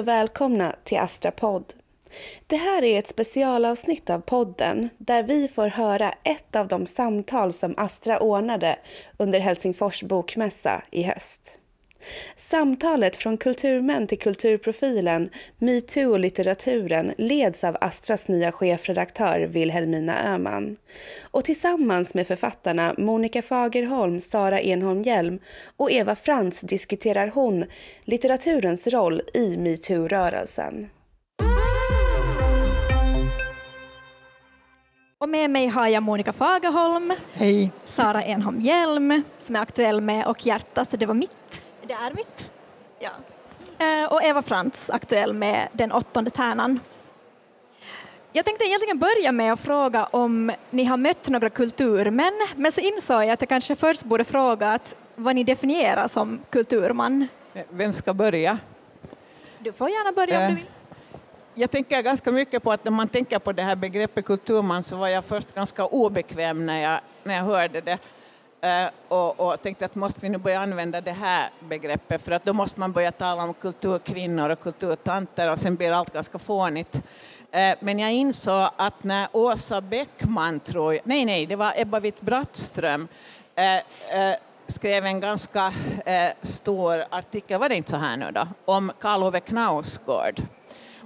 Och välkomna till Astrapodd. Det här är ett specialavsnitt av podden där vi får höra ett av de samtal som Astra ordnade under Helsingfors bokmässa i höst. Samtalet från kulturmän till kulturprofilen, metoo och litteraturen leds av Astras nya chefredaktör Wilhelmina Öhman. Och tillsammans med författarna Monica Fagerholm, Sara Enholm Hjelm och Eva Frans diskuterar hon litteraturens roll i metoo-rörelsen. Och med mig har jag Monica Fagerholm, Hej. Sara Enholm Hjelm som är aktuell med Och hjärta, så det var mitt. Det är mitt. Ja. Eh, Och Eva Frans, aktuell med Den åttonde tärnan. Jag tänkte egentligen börja med att fråga om ni har mött några kulturmän, men så insåg jag att jag kanske först borde fråga att vad ni definierar som kulturman. Vem ska börja? Du får gärna börja om Eh, du vill. Jag tänker ganska mycket på att när man tänker på det här begreppet kulturman så var jag först ganska obekväm när jag, när jag hörde det. Eh, och, och tänkte att måste vi nu börja använda det här begreppet? För att då måste man börja tala om kulturkvinnor och kulturtanter och sen blir allt ganska fånigt. Eh, men jag insåg att när Åsa Bäckman, tror jag, nej nej, det var Ebba Witt-Brattström, eh, skrev en ganska stor artikel, var det inte så här nu då, om Karl Ove Knausgård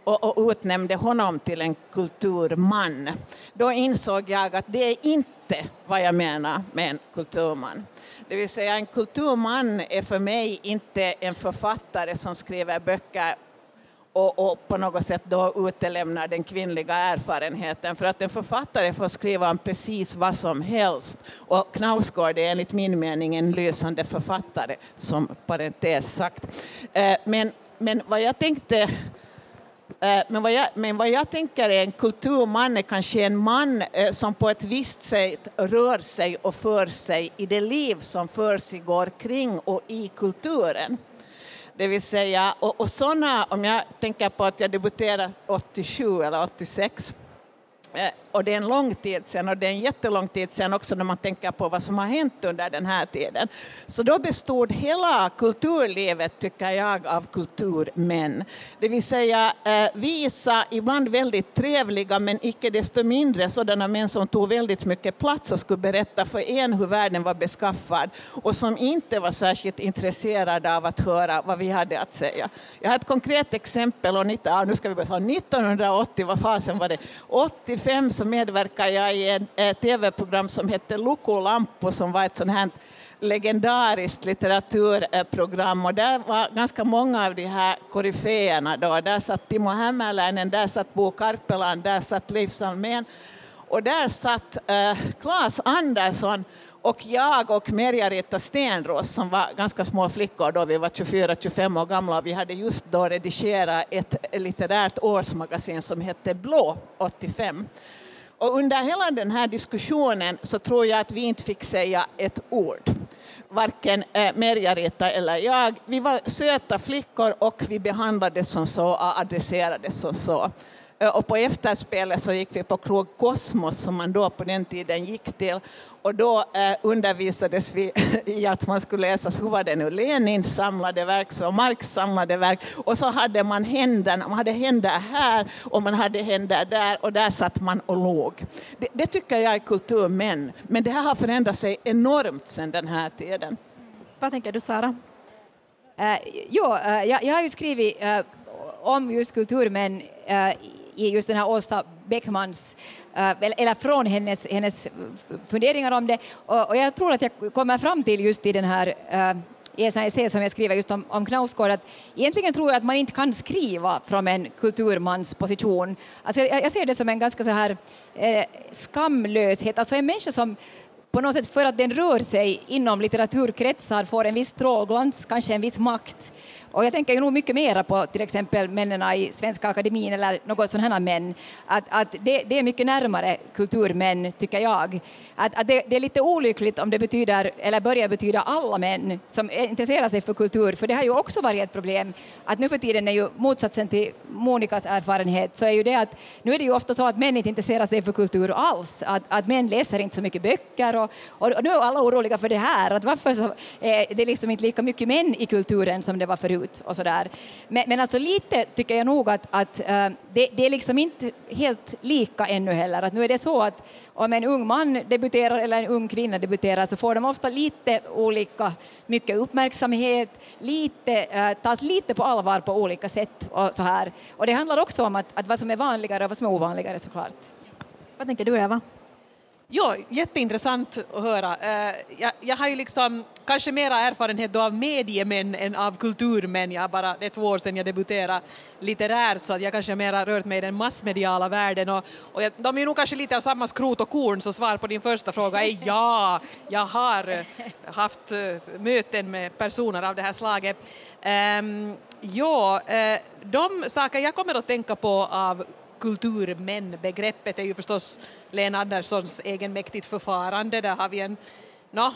och, och utnämnde honom till en kulturman. Då insåg jag att det är inte vad jag menar med en kulturman. Det vill säga en kulturman är för mig inte en författare som skriver böcker och, och på något sätt då utelämnar den kvinnliga erfarenheten. För att en författare får skriva om precis vad som helst. Och Knausgård är enligt min mening en lysande författare, som parentes sagt. Eh, men, men vad jag tänkte Eh, men vad, jag, men vad jag tänker är en kulturman är kanske en man eh, som på ett visst sätt rör sig och för sig i det liv som för sig går kring och i kulturen. Det vill säga, och, och såna, om jag tänker på att jag debuterade 87 eller 86, och det är en lång tid sedan och det är en jättelång tid sedan också när man tänker på vad som har hänt under den här tiden. Så då bestod hela kulturlivet, tycker jag, av kulturmän. Det vill säga eh, visa, ibland väldigt trevliga men icke desto mindre sådana män som tog väldigt mycket plats och skulle berätta för en hur världen var beskaffad och som inte var särskilt intresserade av att höra vad vi hade att säga. Jag har ett konkret exempel, och 19, nu ska vi börja, 1980, vad fasen var det? 85 så medverkade jag i ett, eh, tv-program som hette Lukulampo som var ett sånt här legendariskt litteraturprogram och där var ganska många av de här koryféerna då. Där satt Timo Hämäläinen, där satt Bo Karpelan, där satt Leif Salmén och där satt eh, Claes Andersson och jag och Merja-Rita Stenros som var ganska små flickor då, vi var 24-25 år gamla och vi hade just då redigerat ett litterärt årsmagasin som hette Blå 85. Och under hela den här diskussionen så tror jag att vi inte fick säga ett ord. Varken eh, Merja-Rita eller jag. Vi var söta flickor och vi behandlades som så och adresserades som så. Eh, och på efterspelet så gick vi på krog Kosmos som man då på den tiden gick till. Och då eh, undervisades vi i att man skulle läsa, hur var det nu, Lenins samlade verk och Marx samlade verk. Och så hade man händerna, man hade händer här och man hade händer där och där satt man och låg. Det, det tycker jag är kulturmän. Men det här har förändrat sig enormt sedan den här tiden. Vad tänker du Sara? Uh, jo, uh, jag, jag har ju skrivit uh, om just kulturmän uh, i just den här Åsa Beckmans, eh, eller, från hennes, hennes funderingar om det. Och, jag tror att jag kommer fram till just i den här eh, i en essä som jag skriver just om, om Knausgård, att egentligen tror jag att man inte kan skriva från en kulturmans position. Alltså jag, jag ser det som en ganska så här eh, skamlöshet, alltså en människa som på något sätt för att den rör sig inom litteraturkretsar får en viss strålglans, kanske en viss makt. Och jag tänker ju nog mycket mera på till exempel männen i Svenska Akademin eller något sådana här män. Att, att det, det är mycket närmare kulturmän, tycker jag. Att, att det, det är lite olyckligt om det betyder, eller börjar betyda alla män som intresserar sig för kultur, för det har ju också varit ett problem att nu för tiden är ju motsatsen till Monikas erfarenhet, så är ju det att nu är det ju ofta så att män inte intresserar sig för kultur alls, att, att män läser inte så mycket böcker och, och, nu är alla oroliga för det här, att varför så är det liksom inte lika mycket män i kulturen som det var förut ut och sådär. Men, men alltså lite tycker jag nog att, att äh, det, det, är liksom inte helt lika ännu heller. Att nu är det så att om en ung man debuterar eller en ung kvinna debuterar så får de ofta lite olika mycket uppmärksamhet, lite, äh, tas lite på allvar på olika sätt och så här. Och det handlar också om att, att vad som är vanligare och vad som är ovanligare såklart. Vad tänker du Eva? Ja, jätteintressant att höra. Eh, jag, jag, har ju liksom kanske mera erfarenhet av mediemän än av kulturmän. Jag bara, det är två år sedan jag debuterade litterärt så att jag kanske mera rört mig i den massmediala världen och, och jag, de är nog kanske lite av samma skrot och korn så svar på din första fråga är ja, jag har eh, haft eh, möten med personer av det här slaget. Um, ja, eh, de saker jag kommer att tänka på av kulturmän. Begreppet är ju förstås Lena Anderssons egenmäktigt förfarande. Där har vi en no,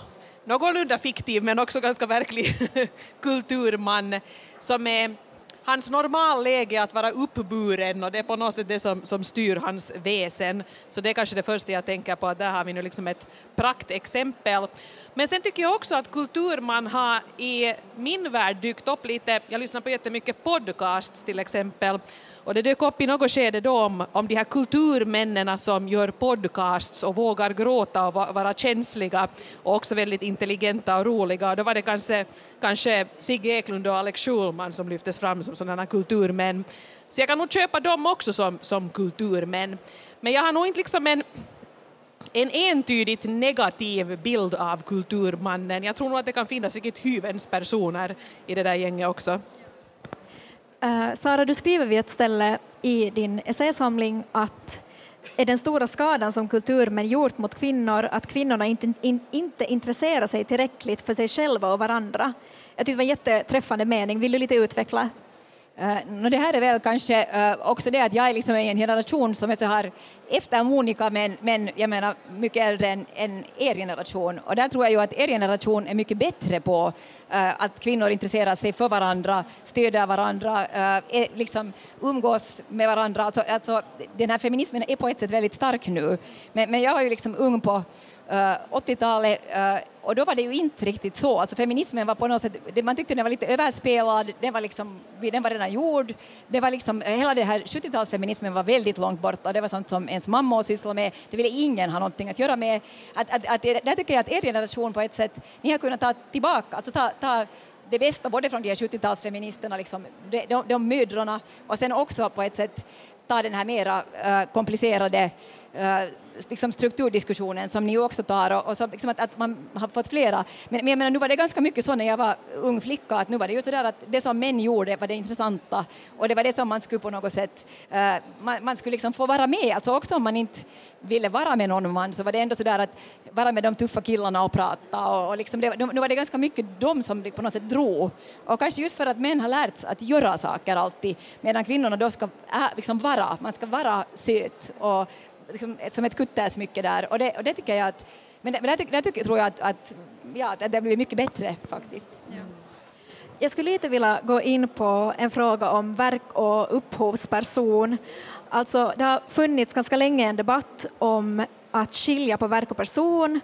någorlunda fiktiv men också ganska verklig kulturman som är hans normalläge att vara uppburen och det är på något sätt det som, som styr hans väsen. Så det är kanske det första jag tänker på, att där har vi nu liksom ett praktexempel. Men sen tycker jag också att kulturman har i min värld dykt upp lite, jag lyssnar på jättemycket podcasts till exempel, och det dök upp i något skede då om, om de här kulturmännen som gör podcasts och vågar gråta och vara känsliga och också väldigt intelligenta och roliga. Och då var det kanske, kanske Sigge Eklund och Alex Schulman som lyftes fram som sådana kulturmän. Så jag kan nog köpa dem också som, som kulturmän. Men jag har nog inte liksom en en entydigt negativ bild av kulturmannen. Jag tror nog att det kan finnas riktigt hyvens personer i det där gänget också. Uh, Sara, du skriver vid ett ställe i din essäsamling att är den stora skadan som kulturmän gjort mot kvinnor att kvinnorna inte, in, inte intresserar sig tillräckligt för sig själva och varandra. Jag tyckte det var en jätteträffande mening. Vill du lite utveckla? Uh, det här är väl kanske uh, också det att jag är liksom i en generation som är så här efter Monica men, men jag menar mycket äldre än, än er generation och där tror jag ju att er generation är mycket bättre på uh, att kvinnor intresserar sig för varandra, stöder varandra, eh, är, liksom umgås med varandra. Alltså, alltså, den här feminismen är på ett sätt väldigt stark nu men, men jag var ju liksom ung på eh, 80-talet och då var det ju inte riktigt så. Alltså feminismen var på något sätt, man tyckte den var lite överspelad, den var, liksom, den var redan gjord. Det var liksom, hela det här 70-talsfeminismen var väldigt långt borta. Det var sånt som ens mamma sysslade med. Det ville ingen ha någonting att göra med. Att, att, att, där tycker jag att er generation på ett sätt, ni har kunnat ta tillbaka, alltså ta, ta det bästa både från de här 70-talsfeministerna, liksom, de, de, de mödrarna och sen också på ett sätt ta den här mera uh, komplicerade uh, Eh, liksom strukturdiskussionen som ni också tar och, och så liksom att, att, man har fått flera. Men, men jag menar, nu var det ganska mycket så när jag var ung flicka att nu var det ju sådär att det som män gjorde var det intressanta. Och det var det som man skulle på något sätt, uh, man, man, skulle liksom få vara med, alltså också om man inte ville vara med någon man så var det ändå sådär att vara med de tuffa killarna och prata och, och liksom det, nu var det ganska mycket de som på något sätt drog. Och kanske just för att män har lärt sig att göra saker alltid medan kvinnorna då ska äh, liksom vara, man ska vara söt och liksom, som ett kuttersmycke där och det, och det tycker jag att men det, men där, det tycker, tror jag att, att, ja, att det blir mycket bättre faktiskt. Ja. Jag skulle lite vilja gå in på en fråga om verk och upphovsperson. Alltså, det har funnits ganska länge en debatt om att skilja på verk och person,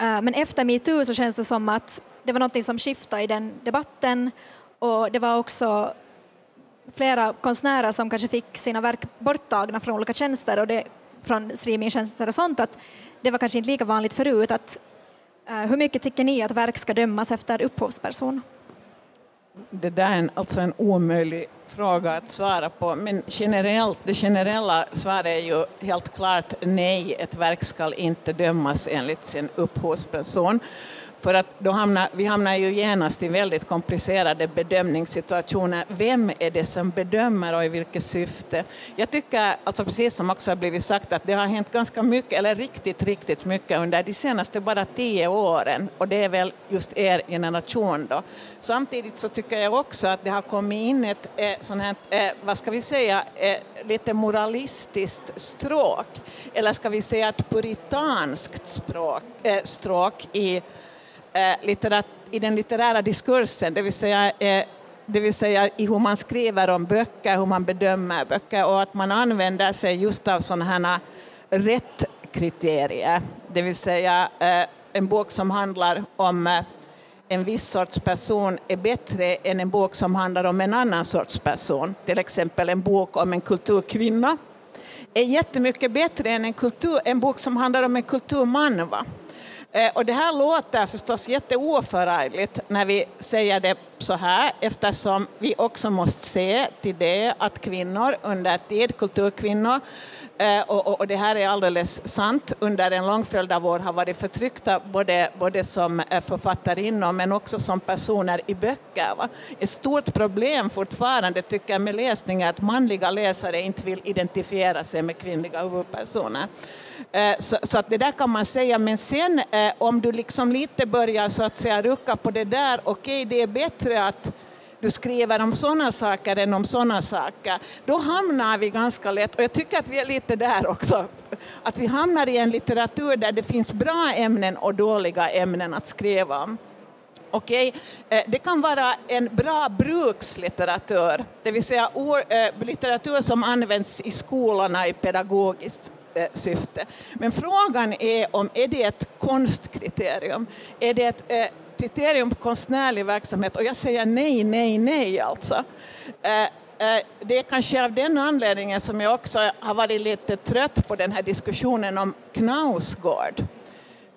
eh, men efter metoo så känns det som att det var något som skiftade i den debatten och det var också flera konstnärer som kanske fick sina verk borttagna från olika tjänster och det från streamingtjänster och sånt, att det var kanske inte lika vanligt förut. Att, uh, hur mycket tycker ni att verk ska dömas efter upphovsperson? Det där är en, alltså en omöjlig fråga att svara på, men generellt, det generella svaret är ju helt klart nej, ett verk ska inte dömas enligt sin upphovsperson. För att då hamnar, vi hamnar ju genast i väldigt komplicerade bedömningssituationer. Vem är det som bedömer och i vilket syfte? Jag tycker, alltså precis som också har blivit sagt, att det har hänt ganska mycket, eller riktigt, riktigt mycket under de senaste bara tio åren. Och det är väl just er generation då. Samtidigt så tycker jag också att det har kommit in ett eh, sånt här, eh, vad ska vi säga, eh, lite moralistiskt stråk. Eller ska vi säga ett puritanskt språk, eh, stråk i Eh, litterat, i den litterära diskursen, det vill säga eh, det vill säga i hur man skriver om böcker, hur man bedömer böcker och att man använder sig just av sådana här rätt kriterier. Det vill säga eh, en bok som handlar om en viss sorts person är bättre än en bok som handlar om en annan sorts person. Till exempel en bok om en kulturkvinna är jättemycket bättre än en, kultur, en bok som handlar om en kulturman. Va? Eh, och det här låter förstås jätteoförargligt när vi säger det så här eftersom vi också måste se till det att kvinnor under tid, kulturkvinnor, Eh, och, och, och, det här är alldeles sant, under en lång följd av år har varit förtryckta både, både som eh, författarinnor men också som personer i böcker. Va? Ett stort problem fortfarande tycker jag med läsning är att manliga läsare inte vill identifiera sig med kvinnliga huvudpersoner. Eh, så, så, att det där kan man säga, men sen om du liksom lite börjar så att säga rucka på det där, okej okay, det är bättre att du skriver om sådana saker än om sådana saker, då hamnar vi ganska lätt, och jag tycker att vi är lite där också, att vi hamnar i en litteratur där det finns bra ämnen och dåliga ämnen att skriva om. Okej, okay. Det kan vara en bra brukslitteratur, det vill säga eh, litteratur som används i skolorna i pedagogiskt eh, syfte. Men frågan är om är det ett konstkriterium? Är det ett kriterium på konstnärlig verksamhet och jag säger nej, nej, nej alltså. Eh, eh, det är kanske av den anledningen som jag också har varit lite trött på den här diskussionen om Knausgård.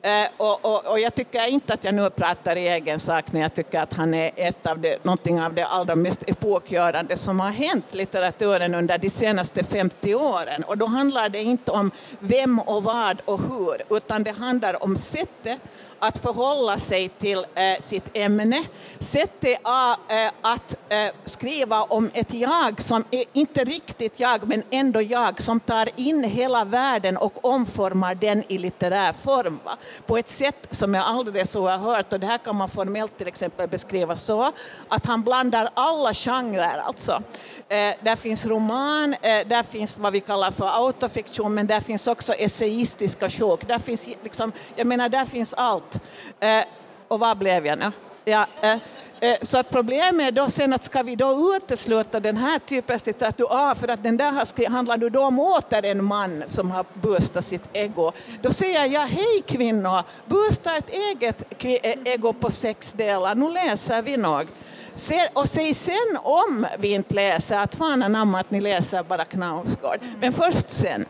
Eh, och, och, och, jag tycker inte att jag nu pratar i egen sak när jag tycker att han är ett av det, någonting av det allra mest epokgörande som har hänt litteraturen under de senaste 50 åren. Och då handlar det inte om vem och vad och hur, utan det handlar om sättet att förhålla sig till eh, sitt ämne, sättet eh, att eh, skriva om ett jag som är inte riktigt jag, men ändå jag, som tar in hela världen och omformar den i litterär form. Va? På ett sätt som är alldeles oerhört, och det här kan man formellt till exempel beskriva så, att han blandar alla genrer alltså. Eh, där finns roman, eh, där finns vad vi kallar för autofiktion, men där finns också essayistiska sjok. Där finns, liksom, jag menar, där finns allt allt. Eh, och vad blev jag nu? Ja, eh, eh, så att problemet är då sen att ska vi då utesluta den här typen av litteratur, ah, för att den där har skrivit, handlar då om åter en man som har boostat sitt ego. Då säger jag, hej kvinnor, boosta ett eget eh, ego på sex delar, nu läser vi nog. och säg sen om vi inte läser, att fan anamma att ni läser bara Knausgård. Men först sen.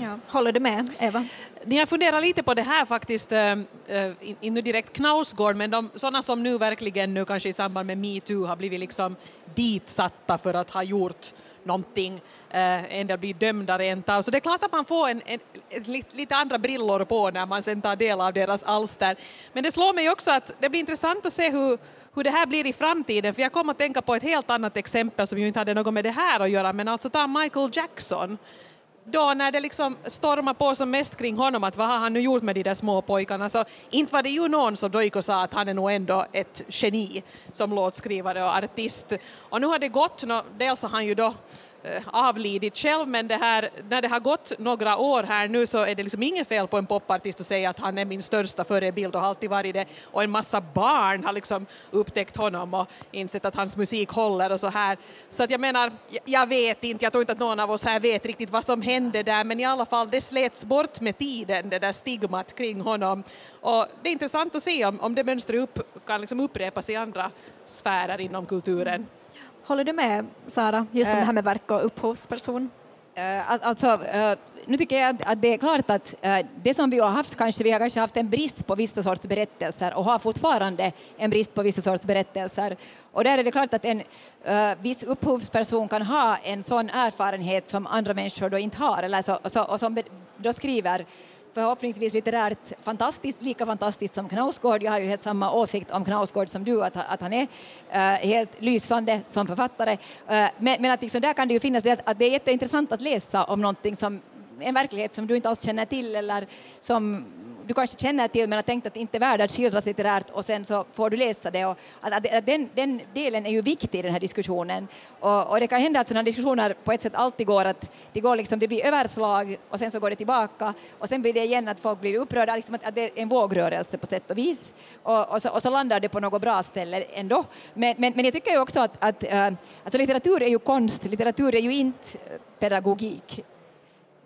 Ja. Håller du med, Eva? Ni har funderat lite på det här faktiskt, eh, eh, äh, inte direkt Knausgård, men de, sådana som nu verkligen nu kanske i samband med metoo har blivit liksom ditsatta för att ha gjort någonting, äh, en del blir dömda rent av. Så det är klart att man får en, en, en, lite andra brillor på när man sen tar del av deras alster. Men det slår mig också att det blir intressant att se hur hur det här blir i framtiden, för jag kom att tänka på ett helt annat exempel som ju inte hade något med det här att göra, men alltså ta Michael Jackson då när det liksom stormar på som mest kring honom att vad har han nu gjort med de där små pojkarna så inte var det ju någon som då gick och sa att han är nog ändå ett geni som låtskrivare och artist. Och nu har det gått, dels har han ju då Eh, avlidit själv, men det här, när det har gått några år här nu så är det liksom inget fel på en popartist att säga att han är min största förebild och har alltid varit det. Och en massa barn har liksom upptäckt honom och insett att hans musik håller och så här. Så att jag menar, jag vet inte, jag tror inte att någon av oss här vet riktigt vad som hände där, men i alla fall det slets bort med tiden, det där stigmat kring honom. Och det är intressant att se om, om det mönstret upp, kan liksom upprepas i andra sfärer inom kulturen. Håller du med, Sara, just om det här med verk och upphovsperson? Eh, alltså, eh, nu tycker jag att det är klart att eh, det som vi har haft, kanske vi har kanske haft en brist på vissa sorts berättelser och har fortfarande en brist på vissa sorts berättelser. Och där är det klart att en viss upphovsperson kan ha en sån erfarenhet som andra människor då inte har, eller så, och som då skriver förhoppningsvis litterärt fantastiskt, lika fantastiskt som Knausgård. Jag har ju helt samma åsikt om Knausgård som du, att, att han är äh, helt lysande som författare. Äh, men, men, att liksom där kan det ju finnas att, att det är jätteintressant att läsa om någonting som en verklighet som du inte alls känner till eller som du kanske känner till men har tänkt att det inte är värt att skildras litterärt och sen så får du läsa det. Och att, att, att den, den, delen är ju viktig i den här diskussionen. Och, och, det kan hända att sådana diskussioner på ett sätt alltid går att det, går liksom, det blir överslag och sen så går det tillbaka och sen blir det igen att folk blir upprörda, liksom att, att det är en vågrörelse på sätt och vis. Och, och, så, och så landar det på något bra ställe ändå. Men, men, men jag tycker ju också att, att äh, alltså litteratur är ju konst, litteratur är ju inte eh, pedagogik.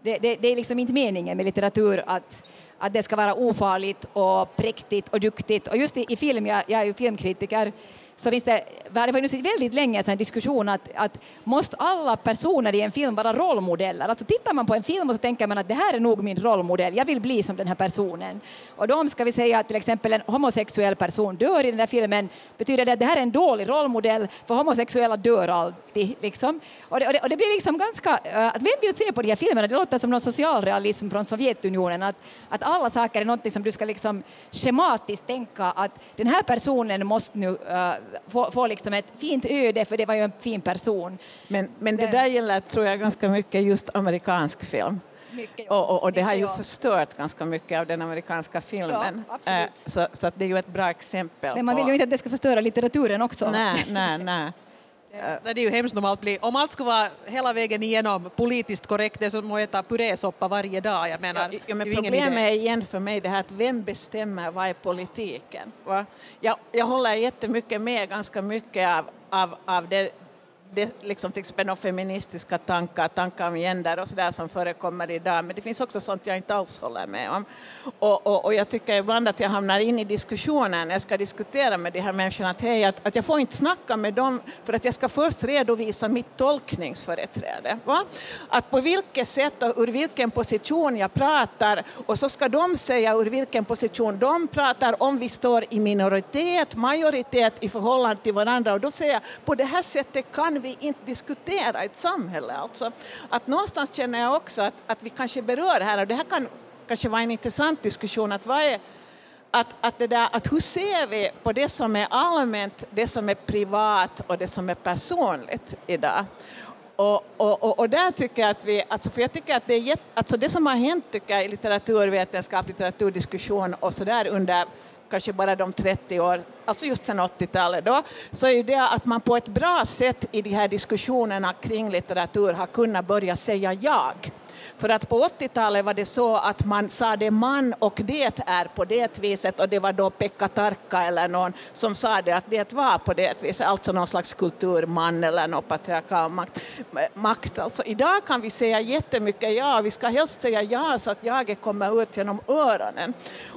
Det, det, det är liksom inte meningen med litteratur att att det ska vara ofarligt och präktigt och duktigt. Och just i, i film, jag, jag är ju filmkritiker, så finns det, det var ju väldigt länge sedan en diskussion att, att måste alla personer i en film vara rollmodeller? Alltså tittar man på en film och så tänker man att det här är nog min rollmodell, jag vill bli som den här personen. Och då ska vi säga att till exempel en homosexuell person dör i den här filmen, betyder det att det här är en dålig rollmodell, för homosexuella dör alltid. Liksom. Och, det, och, det, och det blir liksom ganska, eh, att vem vill se på de här filmerna? Det låter som någon socialrealism från Sovjetunionen, att, att alla saker är något som du ska liksom schematiskt tänka att den här personen måste nu uh, få, få liksom ett fint öde, för det var ju en fin person. Men, men det där gäller, tror jag, ganska mycket just amerikansk film. Mycket, och, och, och, det har ju ja. förstört ganska mycket av den amerikanska filmen. Ja. Eh, så, så det är ju ett bra exempel. Men man vill ju inte att det ska förstöra litteraturen också. Nej, nej, nej. Det är ju hemskt om allt blir, om allt skulle vara hela vägen igenom politiskt korrekt, det är som att äta purésoppa varje dag. Jag menar, Ja, ja, men problemet är igen för mig det här att vem bestämmer vad är politiken? Va? Jag, jag håller jättemycket med ganska mycket av, av, av det, det liksom till exempel de feministiska tankar, tankar om gender och sådär som förekommer idag, men det finns också sånt jag inte alls håller med om. Och, och, och jag tycker ibland att jag hamnar in i diskussionen när jag ska diskutera med de här människorna att, hej, att, att jag får inte snacka med dem för att jag ska först redovisa mitt tolkningsföreträde. Va? Att på vilket sätt och ur vilken position jag pratar och så ska de säga ur vilken position de pratar om vi står i minoritet, majoritet i förhållande till varandra och då säger jag på det här sättet kan vi inte diskutera ett samhälle. Alltså, att någonstans känner jag också att, att vi kanske berör här, och det här kan kanske vara en intressant diskussion, att vad är att, att, det där, att hur ser vi på det som är allmänt, det som är privat och det som är personligt idag? Och, och, och, och där tycker jag att vi, alltså för jag tycker att det är jätt, alltså det som har hänt tycker jag i litteraturvetenskap, litteraturdiskussion och så där under kanske bara de 30 år, alltså just sedan 80-talet då, så är ju det att man på ett bra sätt i de här diskussionerna kring litteratur har kunnat börja säga jag. För att på 80-talet var det så att man sa det man och det är på det viset och det var då Pekka Tarkka eller någon som sa det att det var på det viset, alltså någon slags kulturman eller någon patriarkal makt. makt. Alltså, idag kan vi säga jättemycket ja, vi ska helst säga ja så att jaget kommer ut genom öronen.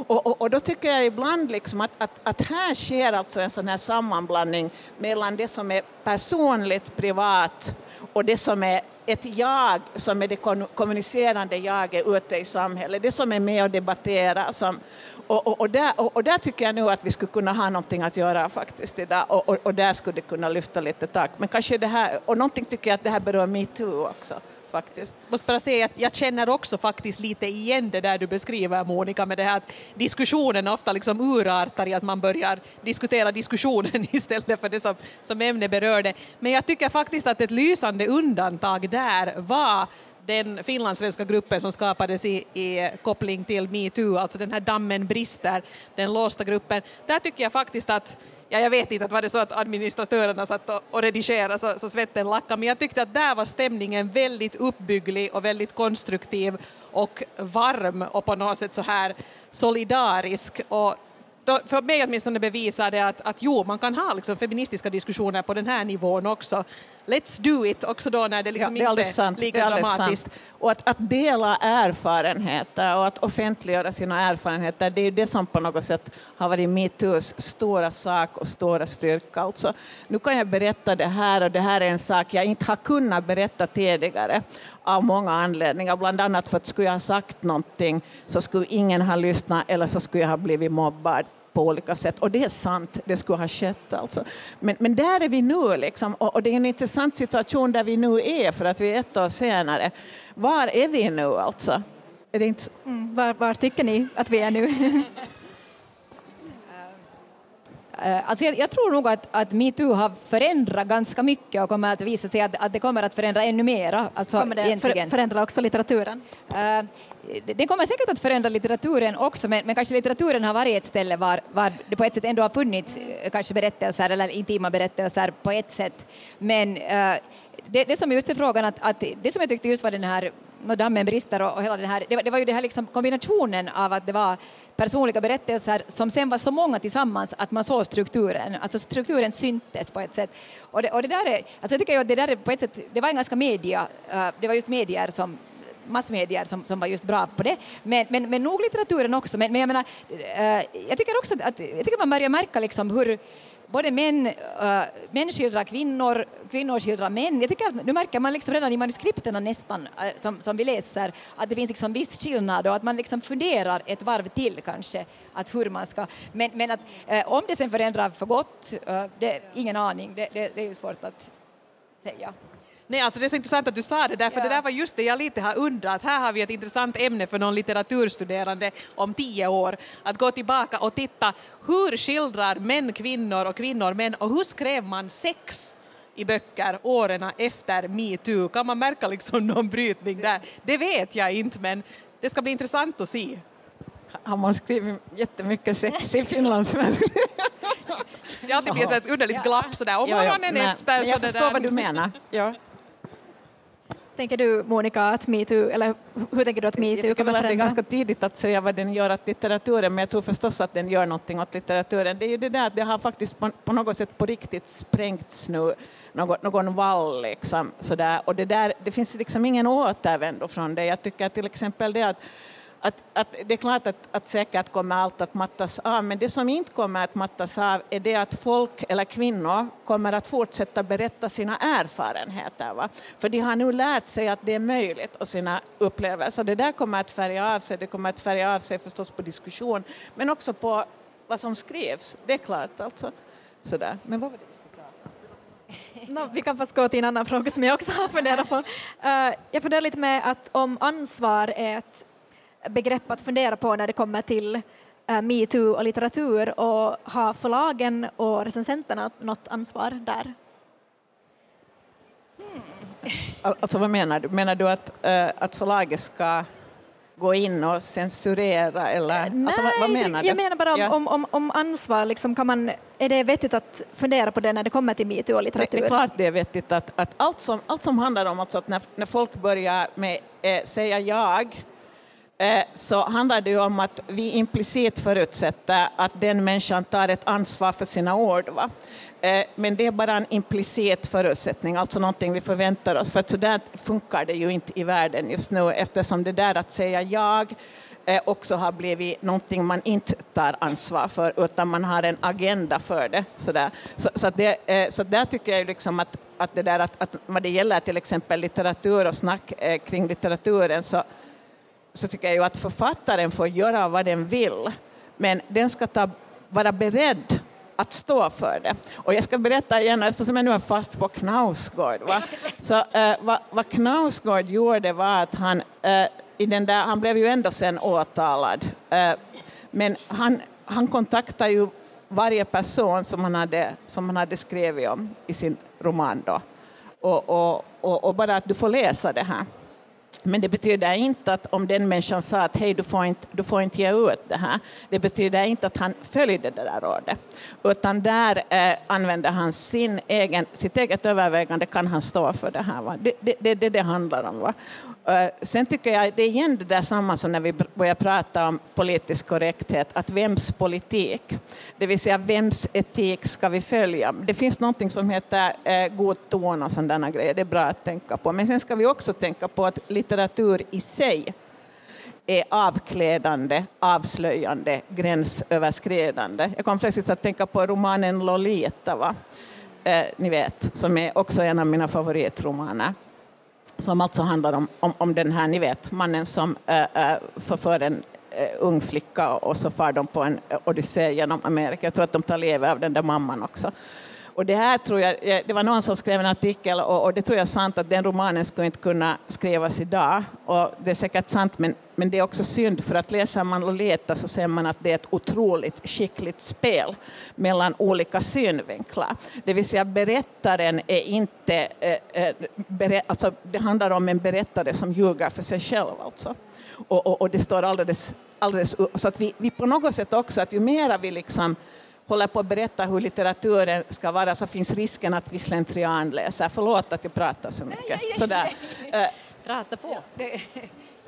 Och, och, och då tycker jag ibland liksom att, att, att här sker alltså en sån här sammanblandning mellan det som är personligt, privat och det som är ett jag som är det kommunicerande jaget ute i samhället, det som är med och debatterar. Som, och, och, och, där, och, och, där tycker jag nu att vi skulle kunna ha någonting att göra faktiskt idag och, och, och där skulle det kunna lyfta lite tak. Men kanske det här, och någonting tycker jag att det här berör metoo också faktiskt. måste bara säga att jag känner också faktiskt lite igen det där du beskriver Monica med det här att diskussionen ofta liksom urartar i att man börjar diskutera diskussionen istället för det som, som ämne berörde. Men jag tycker faktiskt att ett lysande undantag där var den finlandssvenska gruppen som skapades i, i koppling till metoo, alltså den här Dammen brister, den låsta gruppen. Där tycker jag faktiskt att Ja, jag vet inte att var det så att administratörerna satt och, och redigerade så, så svetten lackade, men jag tyckte att där var stämningen väldigt uppbygglig och väldigt konstruktiv och varm och på något sätt så här solidarisk. Och då, för mig åtminstone bevisar det att, att jo, man kan ha liksom feministiska diskussioner på den här nivån också. Let's do it, också då när det liksom ja, det är inte är lika är dramatiskt. Sant. Och att, att dela erfarenheter och att offentliggöra sina erfarenheter, det är det som på något sätt har varit metoos stora sak och stora styrka. Alltså, nu kan jag berätta det här och det här är en sak jag inte har kunnat berätta tidigare av många anledningar, bland annat för att skulle jag ha sagt någonting så skulle ingen ha lyssnat eller så skulle jag ha blivit mobbad på olika sätt. Och det är sant, det skulle ha skett. Alltså. Men, men där är vi nu, liksom. och, och det är en intressant situation där vi nu är, för att vi är ett år senare. Var är vi nu alltså? Är det inte... Mm, var, var tycker ni att vi är nu? Uh, alltså jag, jag, tror nog att, att metoo har förändrat ganska mycket och kommer att visa sig att, att det kommer att förändra ännu mera. Alltså kommer det för, förändra också litteraturen? Uh, det kommer säkert att förändra litteraturen också, men, men, kanske litteraturen har varit ett ställe var, var det på ett sätt ändå har funnits kanske berättelser eller intima berättelser på ett sätt. Men uh, det, det som just är frågan att, att, det som jag tyckte just var den här no, dammen brister och, och hela den här, det, det var ju den här liksom kombinationen av att det var personliga berättelser som sen var så många tillsammans att man såg strukturen, alltså strukturen syntes på ett sätt. Och det, och det där är, alltså jag tycker ju att det där är på ett sätt, det var en ganska media, eh, det var just medier som massmedier som, som var just bra på det. Men, men, men nog litteraturen också. Men, men jag menar, eh, jag tycker också att, jag tycker man börjar märka liksom hur både män, äh, män skildrar kvinnor, kvinnor skildrar män. Jag tycker att nu märker man liksom redan i manuskripten nästan äh, som, som vi läser att det finns liksom viss skillnad och att man liksom funderar ett varv till kanske att hur man ska, men, men att äh, om det sen förändrar för gott, äh, det ingen aning, det, det, det är ju svårt att säga. Nej, alltså det är så intressant att du sa det där, för ja. det där var just det jag lite har undrat. Här har vi ett intressant ämne för någon litteraturstuderande om tio år, att gå tillbaka och titta hur skildrar män kvinnor och kvinnor män och hur skrev man sex i böcker åren efter metoo? Kan man märka liksom någon brytning där? Det vet jag inte, men det ska bli intressant att se. Har man skrivit jättemycket sex i finlandssvenska? Det alltid blir ett underligt glapp sådär om morgonen ja, ja. efter. Men jag förstår där. vad du menar. Ja. Tänker du Monica att metoo, eller hur tänker du att metoo kommer förändra? Det är ganska tidigt att säga vad den gör åt litteraturen, men jag tror förstås att den gör någonting åt litteraturen. Det är ju det där att det har faktiskt på, på något sätt på riktigt sprängts nu någon, någon vall liksom sådär, och det där, det finns liksom ingen återvändo från det. Jag tycker till exempel det att att, att det är klart att, att säkert kommer allt att mattas av, men det som inte kommer att mattas av är det att folk eller kvinnor kommer att fortsätta berätta sina erfarenheter. Va? För de har nu lärt sig att det är möjligt och sina upplevelser. Det där kommer att färga av sig. Det kommer att färga av sig förstås på diskussion, men också på vad som skrivs. Det är klart alltså. Sådär. Men vad var det vi skulle prata No, vi kan fast gå till en annan fråga som jag också har funderat på. Uh, jag funderar lite med att om ansvar är ett begrepp att fundera på när det kommer till uh, metoo och litteratur och har förlagen och recensenterna något ansvar där? Hmm. Alltså vad menar du? Menar du att, uh, att förlaget ska gå in och censurera eller Nej, alltså, vad, vad, menar du? Jag menar bara om, ja. om, om, om, ansvar, liksom, kan man, är det vettigt att fundera på det när det kommer till metoo och litteratur? Det, det är klart det är vettigt att, att allt, som, allt som handlar om alltså att när, när folk börjar med eh, säga jag Eh, Eh, så handlar det ju om att vi implicit förutsätter att den människan tar ett ansvar för sina ord. Va? Eh, men det är bara en implicit förutsättning, alltså någonting vi förväntar oss. För så där funkar det ju inte i världen just nu eftersom det där att säga jag eh, också har blivit någonting man inte tar ansvar för utan man har en agenda för det. Sådär. Så, så, det, så där tycker jag liksom att, att det där att, att vad det gäller till exempel litteratur och snack kring litteraturen så så tycker jag ju att författaren får göra vad den vill, men den ska ta, vara beredd att stå för det. Och jag ska berätta igen, eftersom jag nu är fast på Knausgård. Va? Så, eh, vad, vad Knausgård gjorde var att han, eh, i den där, han blev ju ändå sen åtalad, eh, men han, han kontaktade ju varje person som han hade, som han hade skrivit om i sin roman då. Och, och, och, och bara att du får läsa det här. Men det betyder inte att om den människan sa att hej, du får inte, du får inte ge ut det här, det betyder inte att han följde det där rådet, utan där eh, använder han sin egen, sitt eget övervägande, kan han stå för det här. Va? Det är det, det, det, det handlar om. Va? Uh, sen tycker jag det är igen det där samma som när vi börjar prata om politisk korrekthet, att vems politik, det vill säga vems etik ska vi följa? Det finns någonting som heter eh, god ton och sådana grejer, det är bra att tänka på. Men sen ska vi också tänka på att litteratur i sig är avklädande, avslöjande, gränsöverskridande. Jag kom plötsligt att tänka på romanen Lolita, va? Eh, ni vet, som är också en av mina favoritromaner som alltså handlar om, om, om den här, ni vet, mannen som eh, eh förför en eh, ung flicka och så far de på en odyssé genom Amerika. Jag tror att de tar leve av den där mamman också. Och det här tror jag, eh, det var någon som skrev en artikel och, och, det tror jag är sant att den romanen skulle inte kunna skrivas idag. Och det är säkert sant men, men det är också synd för att läser man Lolita så ser man att det är ett otroligt skickligt spel mellan olika synvinklar. Det vill säga berättaren är inte, eh, eh, berä, alltså det handlar om en berättare som ljuger för sig själv alltså. Och, och, och det står alldeles, alldeles så att vi, vi på något sätt också att ju mera vi liksom håller på att berätta hur litteraturen ska vara så finns risken att vi slentrianläser. Förlåt att jag pratar så mycket. Nej, Sådär. Eh, Prata på. Det,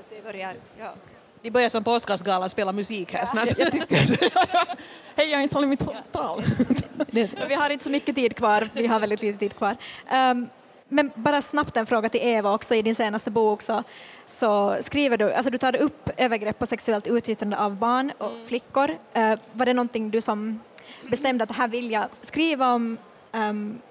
det börjar, ja. Vi börjar som på Oscarsgalan spela musik här snart. det. Hej, jag har inte hållit mitt tal. vi har inte så mycket tid kvar, vi har väldigt lite tid kvar. Um, men bara snabbt en fråga till Eva också. I din senaste bok så, så skriver du, alltså du tar upp övergrepp och sexuellt utnyttjande av barn och mm. flickor. Uh, var det någonting du som bestämde att det här vill jag skriva om? Um,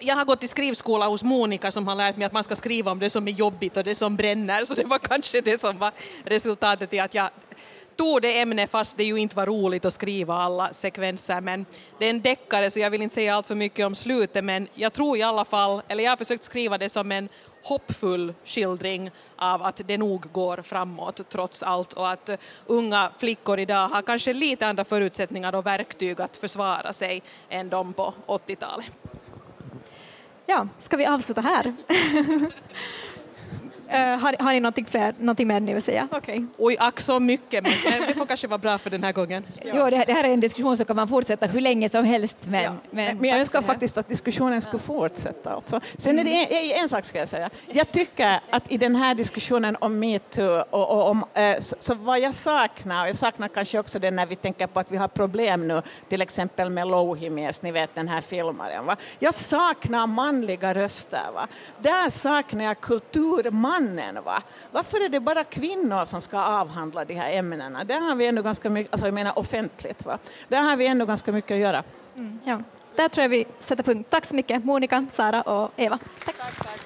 jag har gått i skrivskola hos Monica som har lärt mig att man ska skriva om det som är jobbigt och det som bränner, så det var kanske det som var resultatet i att jag tog det ämnet fast det ju inte var roligt att skriva alla sekvenser men det är en deckare så jag vill inte säga allt för mycket om slutet men jag tror i alla fall, eller jag har försökt skriva det som en hoppfull skildring av att det nog går framåt trots allt och att unga flickor idag har kanske lite andra förutsättningar och verktyg att försvara sig än de på 80-talet. Ja, ska vi avsluta här? Uh, har, har ni någonting, fler, någonting mer ni vill säga? Okay. Oj, ack så mycket, men det får kanske vara bra för den här gången. Ja. Jo, det, det, här är en diskussion som kan man fortsätta hur länge som helst. Men, ja. men, men jag önskar faktiskt att diskussionen skulle fortsätta. Alltså. Sen är det en, en, sak ska jag säga. Jag tycker att i den här diskussionen om metoo och, och om, äh, så, så, vad jag saknar, och jag saknar kanske också det när vi tänker på att vi har problem nu, till exempel med Louhimies, ni vet den här filmaren. Va? Jag saknar manliga röster. Va? Där saknar jag kulturman mannen. Va? Varför är det bara kvinnor som ska avhandla de här ämnena? Där har vi ändå ganska mycket, alltså jag menar offentligt, va? där har vi ändå ganska mycket att göra. Mm, ja. Där tror jag vi sätter punkt. Tack så mycket Monica, Sara och Eva. Tack. Tack, tack.